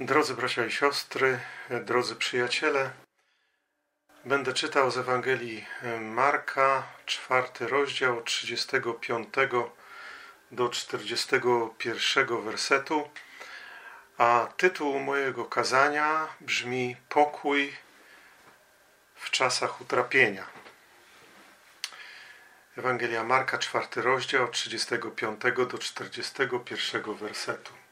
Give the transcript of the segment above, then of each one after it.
Drodzy bracia i siostry, drodzy przyjaciele, będę czytał z Ewangelii Marka, czwarty rozdział, 35 do 41 wersetu, a tytuł mojego kazania brzmi Pokój w czasach utrapienia. Ewangelia Marka, czwarty rozdział, 35 do 41 wersetu.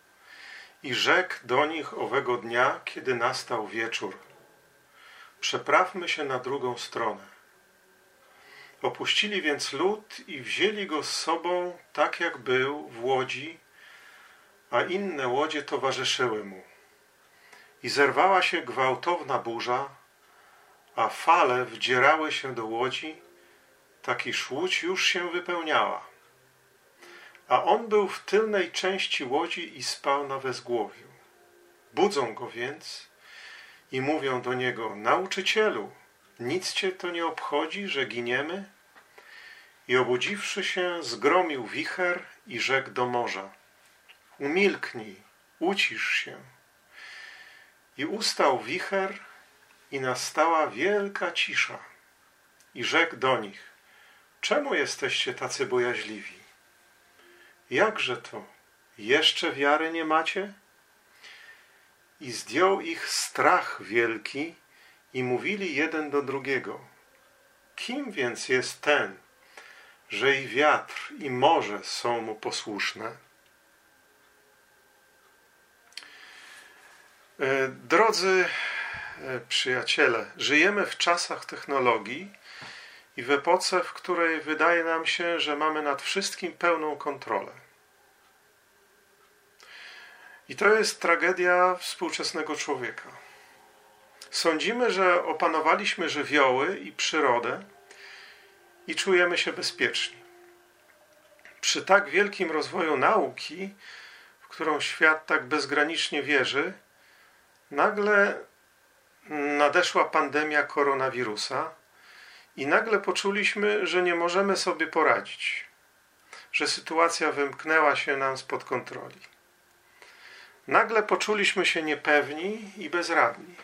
I rzekł do nich owego dnia, kiedy nastał wieczór: Przeprawmy się na drugą stronę. Opuścili więc lud i wzięli go z sobą, tak jak był w łodzi, a inne łodzie towarzyszyły mu. I zerwała się gwałtowna burza, a fale wdzierały się do łodzi, tak iż łódź już się wypełniała a on był w tylnej części łodzi i spał na wezgłowiu. Budzą go więc i mówią do niego: Nauczycielu, nic cię to nie obchodzi, że giniemy? I obudziwszy się, zgromił wicher i rzekł do morza: Umilknij, ucisz się. I ustał wicher, i nastała wielka cisza. I rzekł do nich: Czemu jesteście tacy bojaźliwi? Jakże to? Jeszcze wiary nie macie? I zdjął ich strach wielki i mówili jeden do drugiego. Kim więc jest ten, że i wiatr, i morze są mu posłuszne? E, drodzy e, przyjaciele, żyjemy w czasach technologii i w epoce, w której wydaje nam się, że mamy nad wszystkim pełną kontrolę. I to jest tragedia współczesnego człowieka. Sądzimy, że opanowaliśmy żywioły i przyrodę i czujemy się bezpieczni. Przy tak wielkim rozwoju nauki, w którą świat tak bezgranicznie wierzy, nagle nadeszła pandemia koronawirusa i nagle poczuliśmy, że nie możemy sobie poradzić, że sytuacja wymknęła się nam spod kontroli. Nagle poczuliśmy się niepewni i bezradni.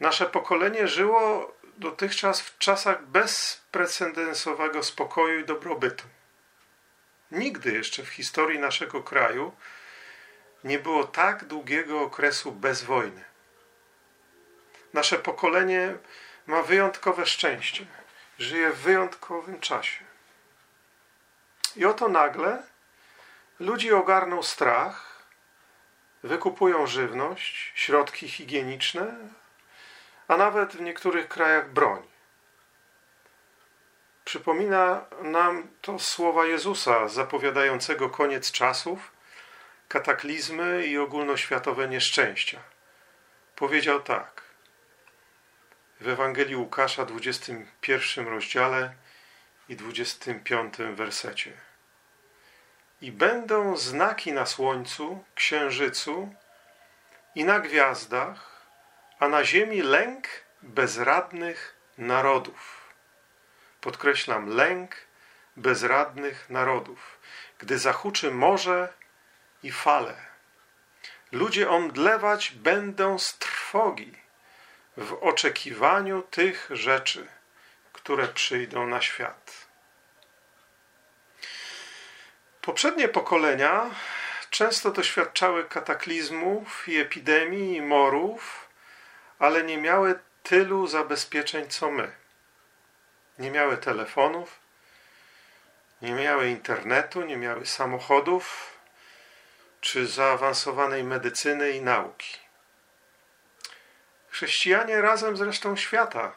Nasze pokolenie żyło dotychczas w czasach bezprecedensowego spokoju i dobrobytu. Nigdy jeszcze w historii naszego kraju nie było tak długiego okresu bez wojny. Nasze pokolenie ma wyjątkowe szczęście, żyje w wyjątkowym czasie. I oto nagle Ludzi ogarnął strach, wykupują żywność, środki higieniczne, a nawet w niektórych krajach broń. Przypomina nam to słowa Jezusa zapowiadającego koniec czasów, kataklizmy i ogólnoświatowe nieszczęścia. Powiedział tak w Ewangelii Łukasza, 21 rozdziale i 25 wersecie i będą znaki na słońcu, księżycu i na gwiazdach, a na ziemi lęk bezradnych narodów. Podkreślam, lęk bezradnych narodów, gdy zahuczy morze i fale. Ludzie omdlewać będą z trwogi w oczekiwaniu tych rzeczy, które przyjdą na świat. Poprzednie pokolenia często doświadczały kataklizmów i epidemii i morów, ale nie miały tylu zabezpieczeń co my. Nie miały telefonów, nie miały internetu, nie miały samochodów czy zaawansowanej medycyny i nauki. Chrześcijanie razem z resztą świata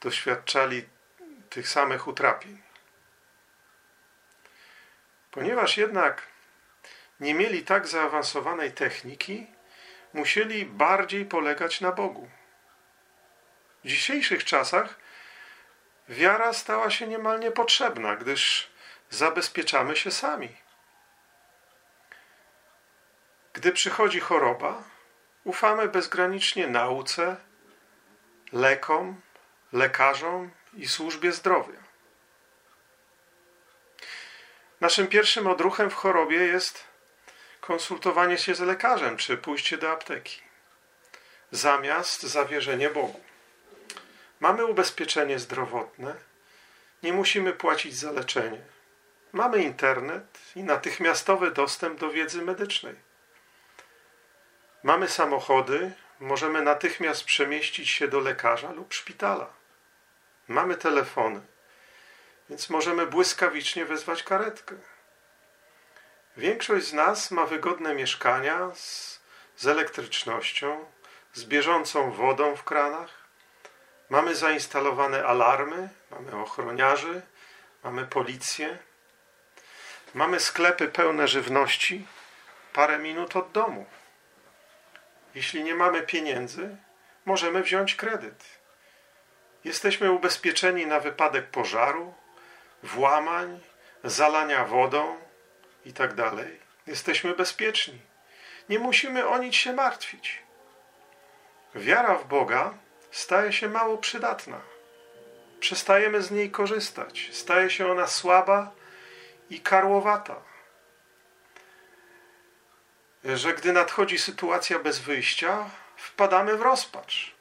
doświadczali tych samych utrapień. Ponieważ jednak nie mieli tak zaawansowanej techniki, musieli bardziej polegać na Bogu. W dzisiejszych czasach wiara stała się niemal niepotrzebna, gdyż zabezpieczamy się sami. Gdy przychodzi choroba, ufamy bezgranicznie nauce, lekom, lekarzom i służbie zdrowia. Naszym pierwszym odruchem w chorobie jest konsultowanie się z lekarzem czy pójście do apteki, zamiast zawierzenie Bogu. Mamy ubezpieczenie zdrowotne, nie musimy płacić za leczenie. Mamy internet i natychmiastowy dostęp do wiedzy medycznej. Mamy samochody, możemy natychmiast przemieścić się do lekarza lub szpitala. Mamy telefony, więc możemy błyskawicznie wezwać karetkę. Większość z nas ma wygodne mieszkania z, z elektrycznością, z bieżącą wodą w kranach. Mamy zainstalowane alarmy, mamy ochroniarzy, mamy policję. Mamy sklepy pełne żywności parę minut od domu. Jeśli nie mamy pieniędzy, możemy wziąć kredyt. Jesteśmy ubezpieczeni na wypadek pożaru, włamań, zalania wodą itd. Tak Jesteśmy bezpieczni. Nie musimy o nic się martwić. Wiara w Boga staje się mało przydatna. Przestajemy z niej korzystać. Staje się ona słaba i karłowata. Że gdy nadchodzi sytuacja bez wyjścia, wpadamy w rozpacz.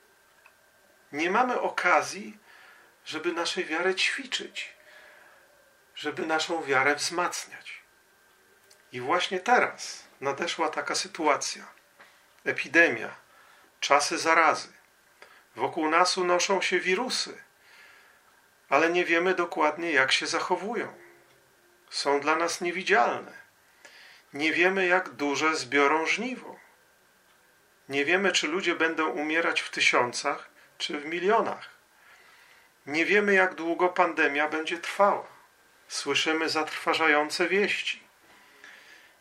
Nie mamy okazji, żeby naszej wiarę ćwiczyć, żeby naszą wiarę wzmacniać. I właśnie teraz nadeszła taka sytuacja. Epidemia, czasy zarazy. Wokół nas unoszą się wirusy, ale nie wiemy dokładnie, jak się zachowują. Są dla nas niewidzialne. Nie wiemy, jak duże zbiorą żniwo. Nie wiemy, czy ludzie będą umierać w tysiącach, czy w milionach. Nie wiemy, jak długo pandemia będzie trwała. Słyszymy zatrważające wieści.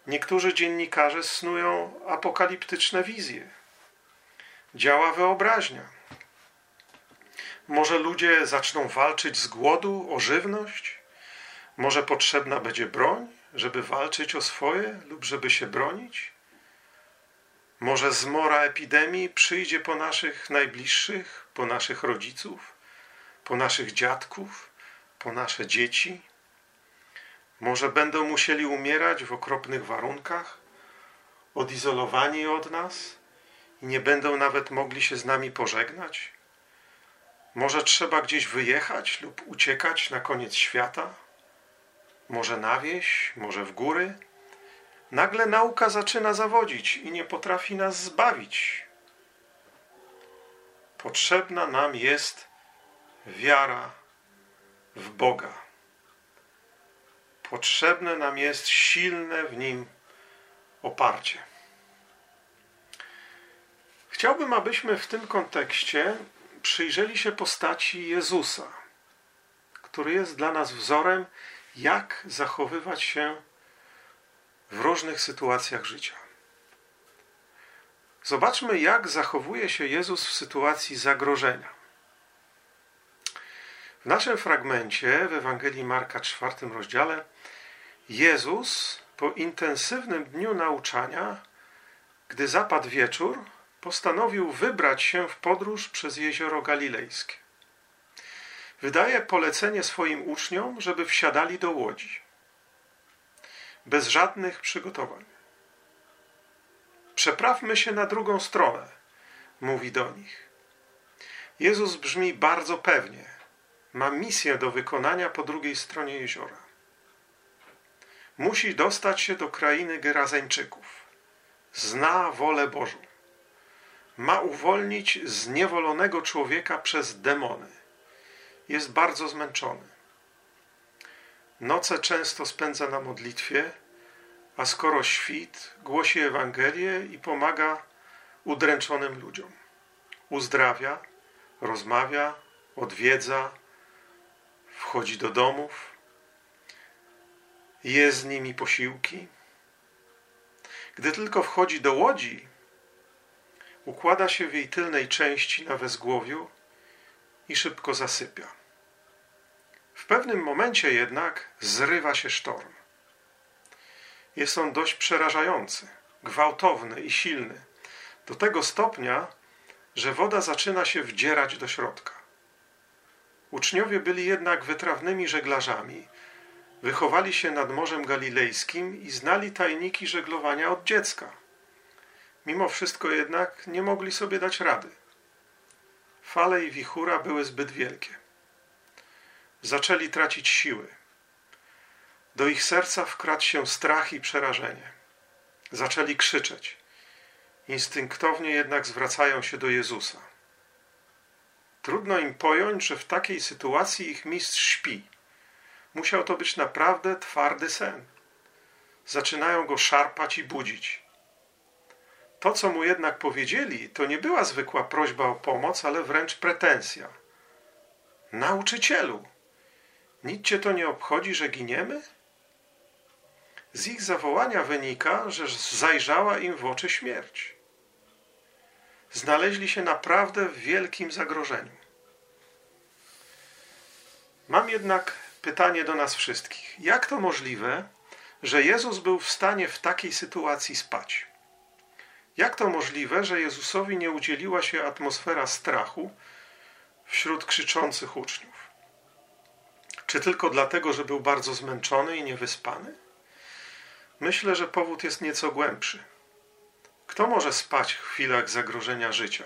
Niektórzy dziennikarze snują apokaliptyczne wizje. Działa wyobraźnia. Może ludzie zaczną walczyć z głodu o żywność? Może potrzebna będzie broń, żeby walczyć o swoje lub żeby się bronić? Może zmora epidemii przyjdzie po naszych najbliższych, po naszych rodziców, po naszych dziadków, po nasze dzieci? Może będą musieli umierać w okropnych warunkach, odizolowani od nas i nie będą nawet mogli się z nami pożegnać? Może trzeba gdzieś wyjechać lub uciekać na koniec świata? Może na wieś, może w góry? Nagle nauka zaczyna zawodzić i nie potrafi nas zbawić. Potrzebna nam jest wiara w Boga. Potrzebne nam jest silne w nim oparcie. Chciałbym, abyśmy w tym kontekście przyjrzeli się postaci Jezusa, który jest dla nas wzorem, jak zachowywać się w różnych sytuacjach życia. Zobaczmy, jak zachowuje się Jezus w sytuacji zagrożenia. W naszym fragmencie w Ewangelii Marka, czwartym rozdziale, Jezus po intensywnym dniu nauczania, gdy zapadł wieczór, postanowił wybrać się w podróż przez jezioro galilejskie. Wydaje polecenie swoim uczniom, żeby wsiadali do łodzi. Bez żadnych przygotowań. Przeprawmy się na drugą stronę, mówi do nich. Jezus brzmi bardzo pewnie. Ma misję do wykonania po drugiej stronie jeziora. Musi dostać się do krainy Gerazeńczyków. Zna wolę Bożą ma uwolnić zniewolonego człowieka przez demony. Jest bardzo zmęczony. Noce często spędza na modlitwie, a skoro świt, głosi Ewangelię i pomaga udręczonym ludziom. Uzdrawia, rozmawia, odwiedza, wchodzi do domów, je z nimi posiłki. Gdy tylko wchodzi do łodzi, układa się w jej tylnej części na wezgłowiu i szybko zasypia. W pewnym momencie jednak zrywa się sztorm. Jest on dość przerażający, gwałtowny i silny, do tego stopnia, że woda zaczyna się wdzierać do środka. Uczniowie byli jednak wytrawnymi żeglarzami, Wychowali się nad Morzem Galilejskim i znali tajniki żeglowania od dziecka. Mimo wszystko jednak nie mogli sobie dać rady. Fale i wichura były zbyt wielkie. Zaczęli tracić siły. Do ich serca wkradł się strach i przerażenie. Zaczęli krzyczeć. Instynktownie jednak zwracają się do Jezusa. Trudno im pojąć, że w takiej sytuacji ich mistrz śpi. Musiał to być naprawdę twardy sen. Zaczynają go szarpać i budzić. To, co mu jednak powiedzieli, to nie była zwykła prośba o pomoc, ale wręcz pretensja. Nauczycielu, nic cię to nie obchodzi, że giniemy? Z ich zawołania wynika, że zajrzała im w oczy śmierć. Znaleźli się naprawdę w wielkim zagrożeniu. Mam jednak pytanie do nas wszystkich. Jak to możliwe, że Jezus był w stanie w takiej sytuacji spać? Jak to możliwe, że Jezusowi nie udzieliła się atmosfera strachu wśród krzyczących uczniów? Czy tylko dlatego, że był bardzo zmęczony i niewyspany? Myślę, że powód jest nieco głębszy. Kto może spać w chwilach zagrożenia życia?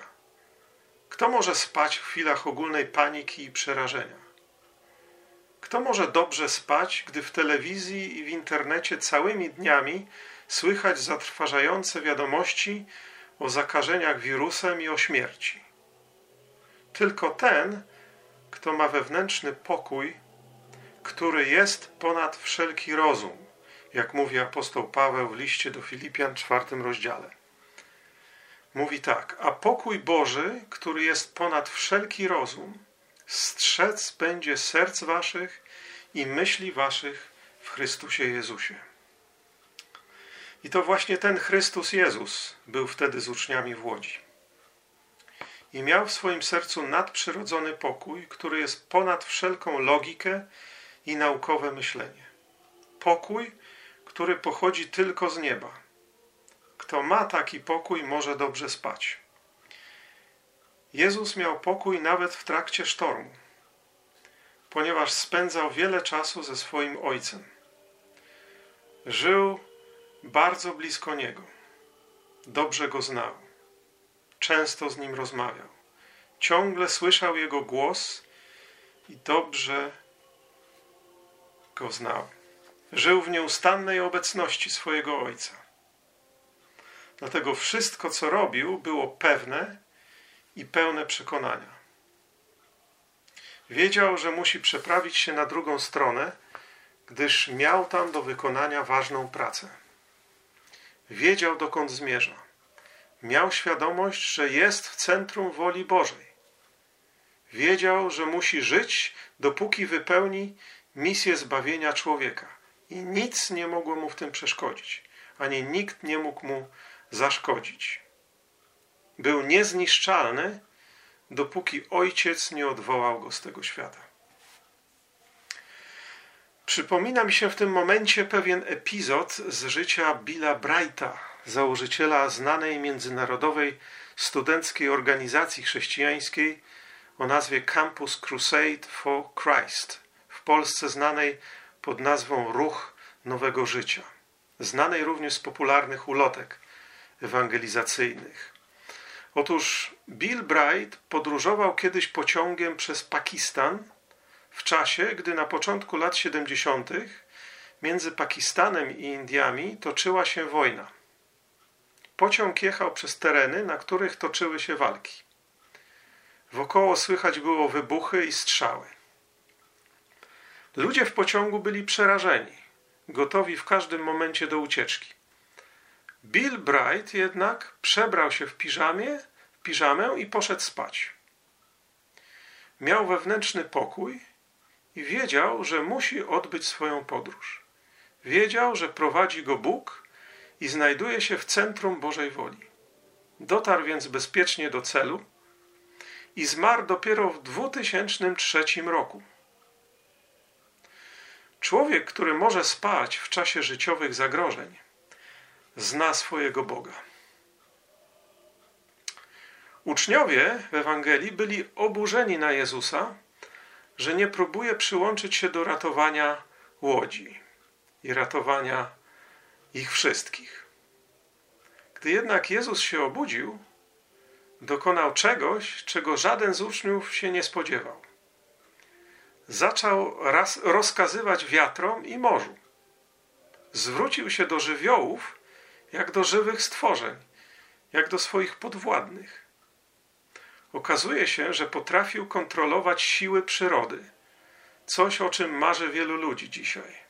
Kto może spać w chwilach ogólnej paniki i przerażenia? Kto może dobrze spać, gdy w telewizji i w internecie całymi dniami słychać zatrważające wiadomości o zakażeniach wirusem i o śmierci? Tylko ten, kto ma wewnętrzny pokój, który jest ponad wszelki rozum, jak mówi apostoł Paweł w liście do Filipian, czwartym rozdziale. Mówi tak: A pokój Boży, który jest ponad wszelki rozum, strzec będzie serc waszych i myśli waszych w Chrystusie Jezusie. I to właśnie ten Chrystus Jezus był wtedy z uczniami w Łodzi. I miał w swoim sercu nadprzyrodzony pokój, który jest ponad wszelką logikę i naukowe myślenie. Pokój, który pochodzi tylko z nieba. Kto ma taki pokój, może dobrze spać. Jezus miał pokój nawet w trakcie sztormu, ponieważ spędzał wiele czasu ze swoim Ojcem. Żył bardzo blisko Niego. Dobrze Go znał. Często z Nim rozmawiał. Ciągle słyszał Jego głos i dobrze Go znał. Żył w nieustannej obecności swojego Ojca. Dlatego wszystko, co robił, było pewne i pełne przekonania. Wiedział, że musi przeprawić się na drugą stronę, gdyż miał tam do wykonania ważną pracę. Wiedział, dokąd zmierza. Miał świadomość, że jest w centrum woli Bożej. Wiedział, że musi żyć, dopóki wypełni misję zbawienia człowieka. I nic nie mogło mu w tym przeszkodzić, ani nikt nie mógł mu zaszkodzić. Był niezniszczalny, dopóki ojciec nie odwołał go z tego świata. Przypomina mi się w tym momencie pewien epizod z życia Billa Brighta, założyciela znanej międzynarodowej studenckiej organizacji chrześcijańskiej o nazwie Campus Crusade for Christ, w Polsce znanej pod nazwą Ruch Nowego Życia, znanej również z popularnych ulotek ewangelizacyjnych. Otóż Bill Bright podróżował kiedyś pociągiem przez Pakistan w czasie, gdy na początku lat 70. między Pakistanem i Indiami toczyła się wojna. Pociąg jechał przez tereny, na których toczyły się walki. Wokoło słychać było wybuchy i strzały. Ludzie w pociągu byli przerażeni, gotowi w każdym momencie do ucieczki. Bill Bright jednak przebrał się w piżamie, w piżamę i poszedł spać. Miał wewnętrzny pokój i wiedział, że musi odbyć swoją podróż. Wiedział, że prowadzi go Bóg i znajduje się w centrum Bożej woli. Dotarł więc bezpiecznie do celu i zmarł dopiero w 2003 roku. Człowiek, który może spać w czasie życiowych zagrożeń, zna swojego Boga. Uczniowie w Ewangelii byli oburzeni na Jezusa, że nie próbuje przyłączyć się do ratowania łodzi i ratowania ich wszystkich. Gdy jednak Jezus się obudził, dokonał czegoś, czego żaden z uczniów się nie spodziewał. Zaczął raz rozkazywać wiatrom i morzu. Zwrócił się do żywiołów jak do żywych stworzeń, jak do swoich podwładnych. Okazuje się, że potrafił kontrolować siły przyrody, coś o czym marzy wielu ludzi dzisiaj.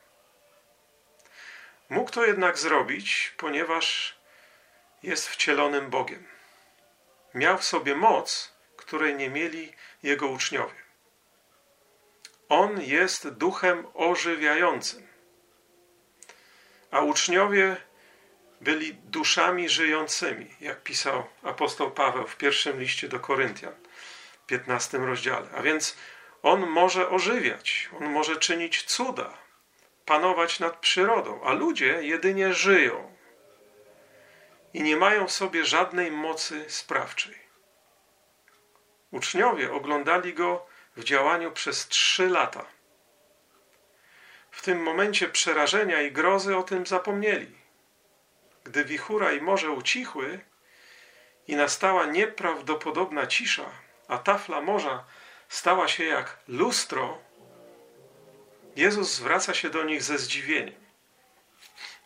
Mógł to jednak zrobić, ponieważ jest wcielonym Bogiem. Miał w sobie moc, której nie mieli jego uczniowie. On jest duchem ożywiającym, a uczniowie byli duszami żyjącymi, jak pisał apostoł Paweł w pierwszym liście do Koryntian, 15 rozdziale. A więc on może ożywiać, on może czynić cuda, panować nad przyrodą, a ludzie jedynie żyją i nie mają w sobie żadnej mocy sprawczej. Uczniowie oglądali go w działaniu przez trzy lata. W tym momencie przerażenia i grozy o tym zapomnieli. Gdy wichura i morze ucichły i nastała nieprawdopodobna cisza, a tafla morza stała się jak lustro, Jezus zwraca się do nich ze zdziwieniem.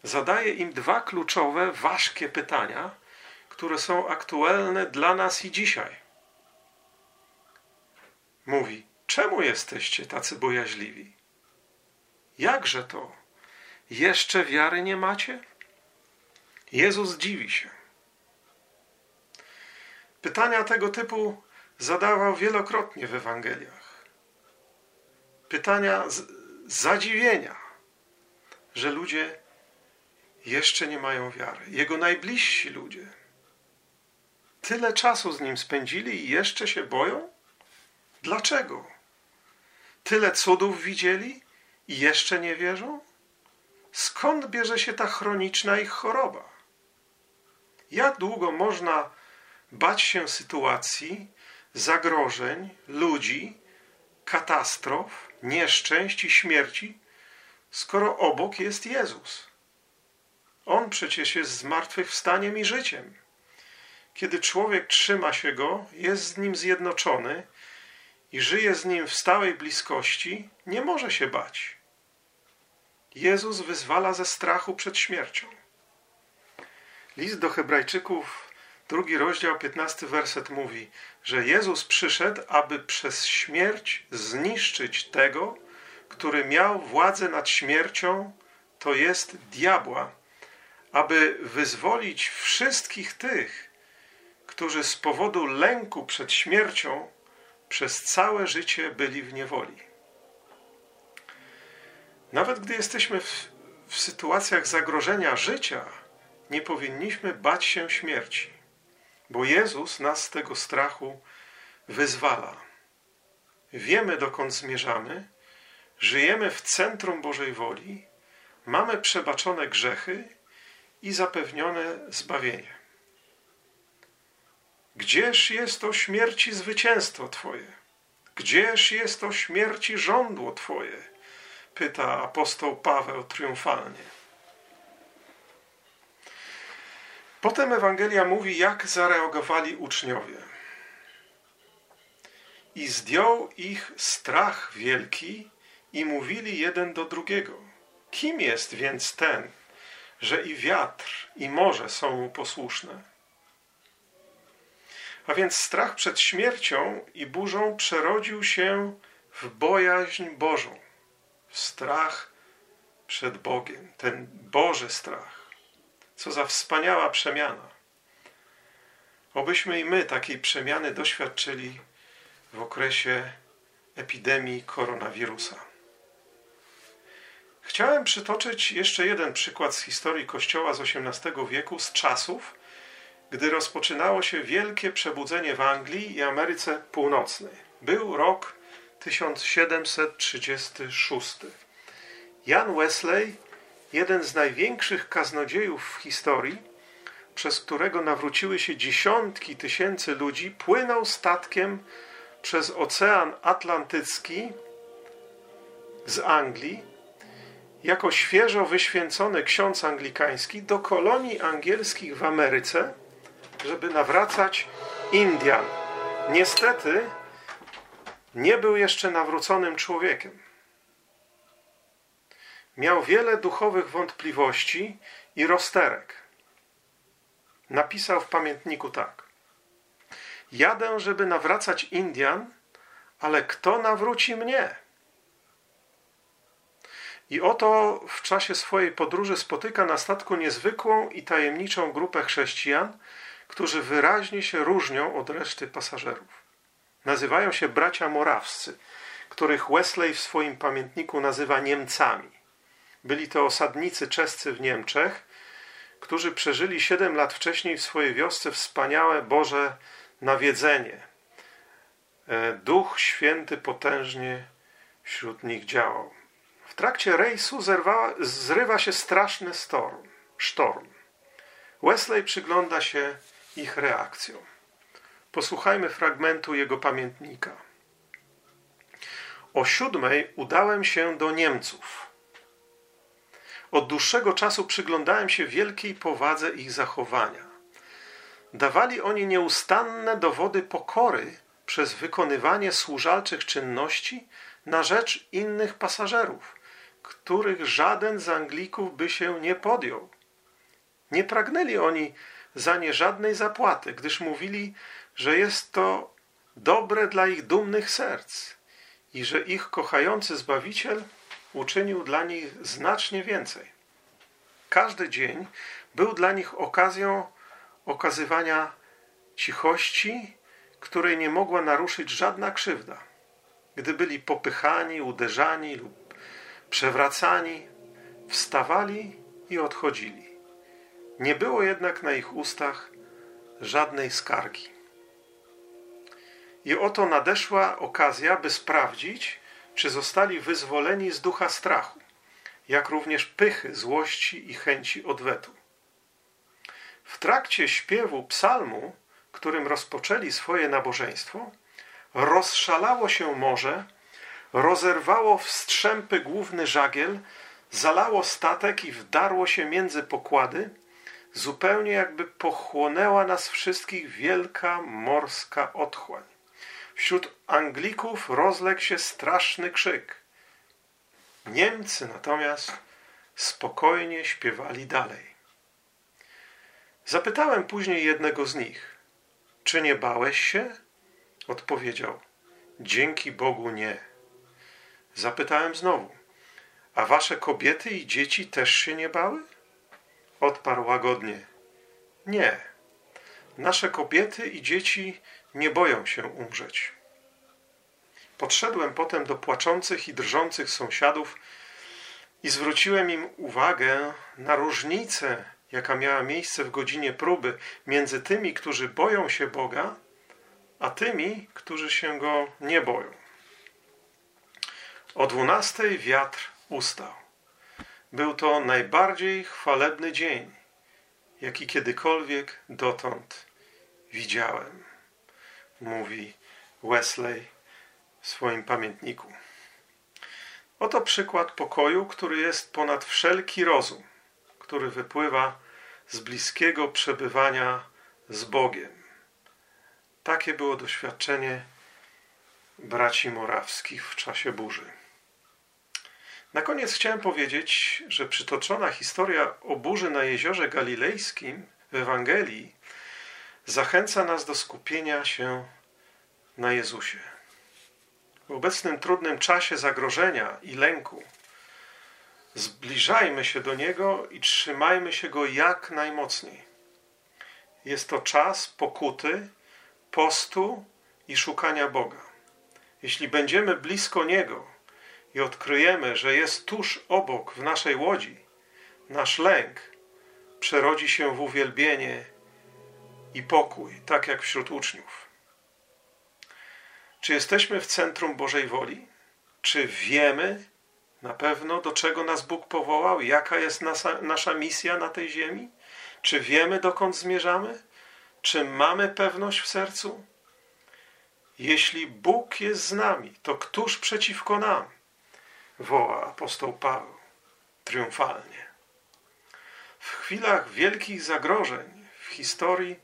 Zadaje im dwa kluczowe, ważkie pytania, które są aktualne dla nas i dzisiaj. Mówi: Czemu jesteście tacy bojaźliwi? Jakże to? Jeszcze wiary nie macie? Jezus dziwi się. Pytania tego typu zadawał wielokrotnie w Ewangeliach. Pytania z zadziwienia, że ludzie jeszcze nie mają wiary. Jego najbliżsi ludzie tyle czasu z nim spędzili i jeszcze się boją? Dlaczego? Tyle cudów widzieli i jeszcze nie wierzą? Skąd bierze się ta chroniczna ich choroba? Jak długo można bać się sytuacji, zagrożeń, ludzi, katastrof, nieszczęść i śmierci, skoro obok jest Jezus? On przecież jest zmartwychwstaniem i życiem. Kiedy człowiek trzyma się go, jest z nim zjednoczony i żyje z nim w stałej bliskości, nie może się bać. Jezus wyzwala ze strachu przed śmiercią. List do Hebrajczyków, drugi rozdział, piętnasty werset mówi, że Jezus przyszedł, aby przez śmierć zniszczyć tego, który miał władzę nad śmiercią, to jest diabła, aby wyzwolić wszystkich tych, którzy z powodu lęku przed śmiercią przez całe życie byli w niewoli. Nawet gdy jesteśmy w, w sytuacjach zagrożenia życia, nie powinniśmy bać się śmierci, bo Jezus nas z tego strachu wyzwala. Wiemy, dokąd zmierzamy, żyjemy w centrum Bożej woli, mamy przebaczone grzechy i zapewnione zbawienie. Gdzież jest o śmierci zwycięstwo Twoje? Gdzież jest o śmierci żądło Twoje? Pyta apostoł Paweł triumfalnie. Potem Ewangelia mówi, jak zareagowali uczniowie. I zdjął ich strach wielki i mówili jeden do drugiego. Kim jest więc ten, że i wiatr, i morze są mu posłuszne? A więc strach przed śmiercią i burzą przerodził się w bojaźń Bożą, w strach przed Bogiem, ten Boży strach. Co za wspaniała przemiana. Obyśmy i my takiej przemiany doświadczyli w okresie epidemii koronawirusa. Chciałem przytoczyć jeszcze jeden przykład z historii Kościoła z XVIII wieku, z czasów, gdy rozpoczynało się wielkie przebudzenie w Anglii i Ameryce Północnej. Był rok 1736. Jan Wesley, jeden z największych kaznodziejów w historii, przez którego nawróciły się dziesiątki tysięcy ludzi, płynął statkiem przez Ocean Atlantycki z Anglii jako świeżo wyświęcony ksiądz anglikański do kolonii angielskich w Ameryce, żeby nawracać Indian. Niestety nie był jeszcze nawróconym człowiekiem. Miał wiele duchowych wątpliwości i rozterek. Napisał w pamiętniku tak. Jadę, żeby nawracać Indian, ale kto nawróci mnie? I oto w czasie swojej podróży spotyka na statku niezwykłą i tajemniczą grupę chrześcijan, którzy wyraźnie się różnią od reszty pasażerów. Nazywają się bracia morawscy, których Wesley w swoim pamiętniku nazywa Niemcami. Byli to osadnicy czescy w Niemczech, którzy przeżyli siedem lat wcześniej w swojej wiosce wspaniałe Boże nawiedzenie. E, Duch Święty potężnie wśród nich działał. W trakcie rejsu zrywa się straszny storm, sztorm. Wesley przygląda się ich reakcjom. Posłuchajmy fragmentu jego pamiętnika. O siódmej udałem się do Niemców. Od dłuższego czasu przyglądałem się wielkiej powadze ich zachowania. Dawali oni nieustanne dowody pokory przez wykonywanie służalczych czynności na rzecz innych pasażerów, których żaden z Anglików by się nie podjął. Nie pragnęli oni za nie żadnej zapłaty, gdyż mówili, że jest to dobre dla ich dumnych serc i że ich kochający Zbawiciel uczynił dla nich znacznie więcej. Każdy dzień był dla nich okazją okazywania cichości, której nie mogła naruszyć żadna krzywda. Gdy byli popychani, uderzani lub przewracani, wstawali i odchodzili. Nie było jednak na ich ustach żadnej skargi. I oto nadeszła okazja, by sprawdzić, czy zostali wyzwoleni z ducha strachu, jak również pychy, złości i chęci odwetu. W trakcie śpiewu psalmu, którym rozpoczęli swoje nabożeństwo, rozszalało się morze, rozerwało w strzępy główny żagiel, zalało statek i wdarło się między pokłady, zupełnie jakby pochłonęła nas wszystkich wielka morska otchłań. Wśród Anglików rozległ się straszny krzyk. Niemcy natomiast spokojnie śpiewali dalej. Zapytałem później jednego z nich, czy nie bałeś się? Odpowiedział, dzięki Bogu nie. Zapytałem znowu, a wasze kobiety i dzieci też się nie bały? Odparł łagodnie, nie. Nasze kobiety i dzieci nie boją się umrzeć. Podszedłem potem do płaczących i drżących sąsiadów i zwróciłem im uwagę na różnicę, jaka miała miejsce w godzinie próby między tymi, którzy boją się Boga, a tymi, którzy się go nie boją. O dwunastej wiatr ustał. Był to najbardziej chwalebny dzień, jaki kiedykolwiek dotąd widziałem, mówi Wesley w swoim pamiętniku. Oto przykład pokoju, który jest ponad wszelki rozum, który wypływa z bliskiego przebywania z Bogiem. Takie było doświadczenie braci morawskich w czasie burzy. Na koniec chciałem powiedzieć, że przytoczona historia o burzy na jeziorze galilejskim w Ewangelii zachęca nas do skupienia się na Jezusie. W obecnym trudnym czasie zagrożenia i lęku zbliżajmy się do Niego i trzymajmy się Go jak najmocniej. Jest to czas pokuty, postu i szukania Boga. Jeśli będziemy blisko Niego i odkryjemy, że jest tuż obok w naszej łodzi, nasz lęk przerodzi się w uwielbienie i pokój, tak jak wśród uczniów. Czy jesteśmy w centrum Bożej woli? Czy wiemy na pewno, do czego nas Bóg powołał? Jaka jest nasza, nasza misja na tej ziemi? Czy wiemy, dokąd zmierzamy? Czy mamy pewność w sercu? Jeśli Bóg jest z nami, to któż przeciwko nam? Woła apostoł Paweł. triumfalnie. W chwilach wielkich zagrożeń w historii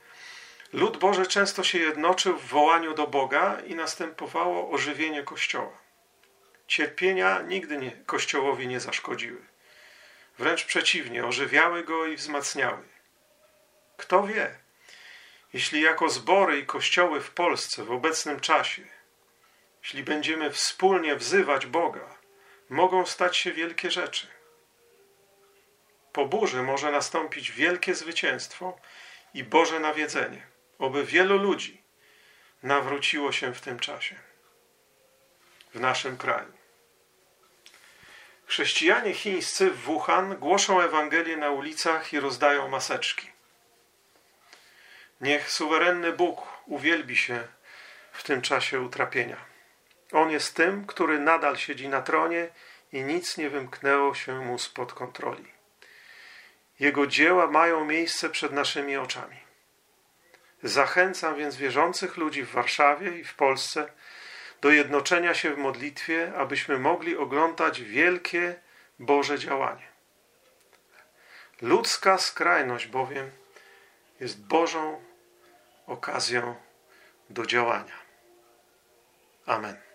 lud Boży często się jednoczył w wołaniu do Boga i następowało ożywienie Kościoła. Cierpienia nigdy nie, Kościołowi nie zaszkodziły. Wręcz przeciwnie, ożywiały go i wzmacniały. Kto wie, jeśli jako zbory i kościoły w Polsce w obecnym czasie, jeśli będziemy wspólnie wzywać Boga, mogą stać się wielkie rzeczy. Po burzy może nastąpić wielkie zwycięstwo i Boże nawiedzenie, oby wielu ludzi nawróciło się w tym czasie w naszym kraju. Chrześcijanie chińscy w Wuhan głoszą Ewangelię na ulicach i rozdają maseczki. Niech suwerenny Bóg uwielbi się w tym czasie utrapienia. On jest tym, który nadal siedzi na tronie i nic nie wymknęło się mu spod kontroli. Jego dzieła mają miejsce przed naszymi oczami. Zachęcam więc wierzących ludzi w Warszawie i w Polsce do jednoczenia się w modlitwie, abyśmy mogli oglądać wielkie Boże działanie. Ludzka skrajność bowiem jest Bożą okazją do działania. Amen.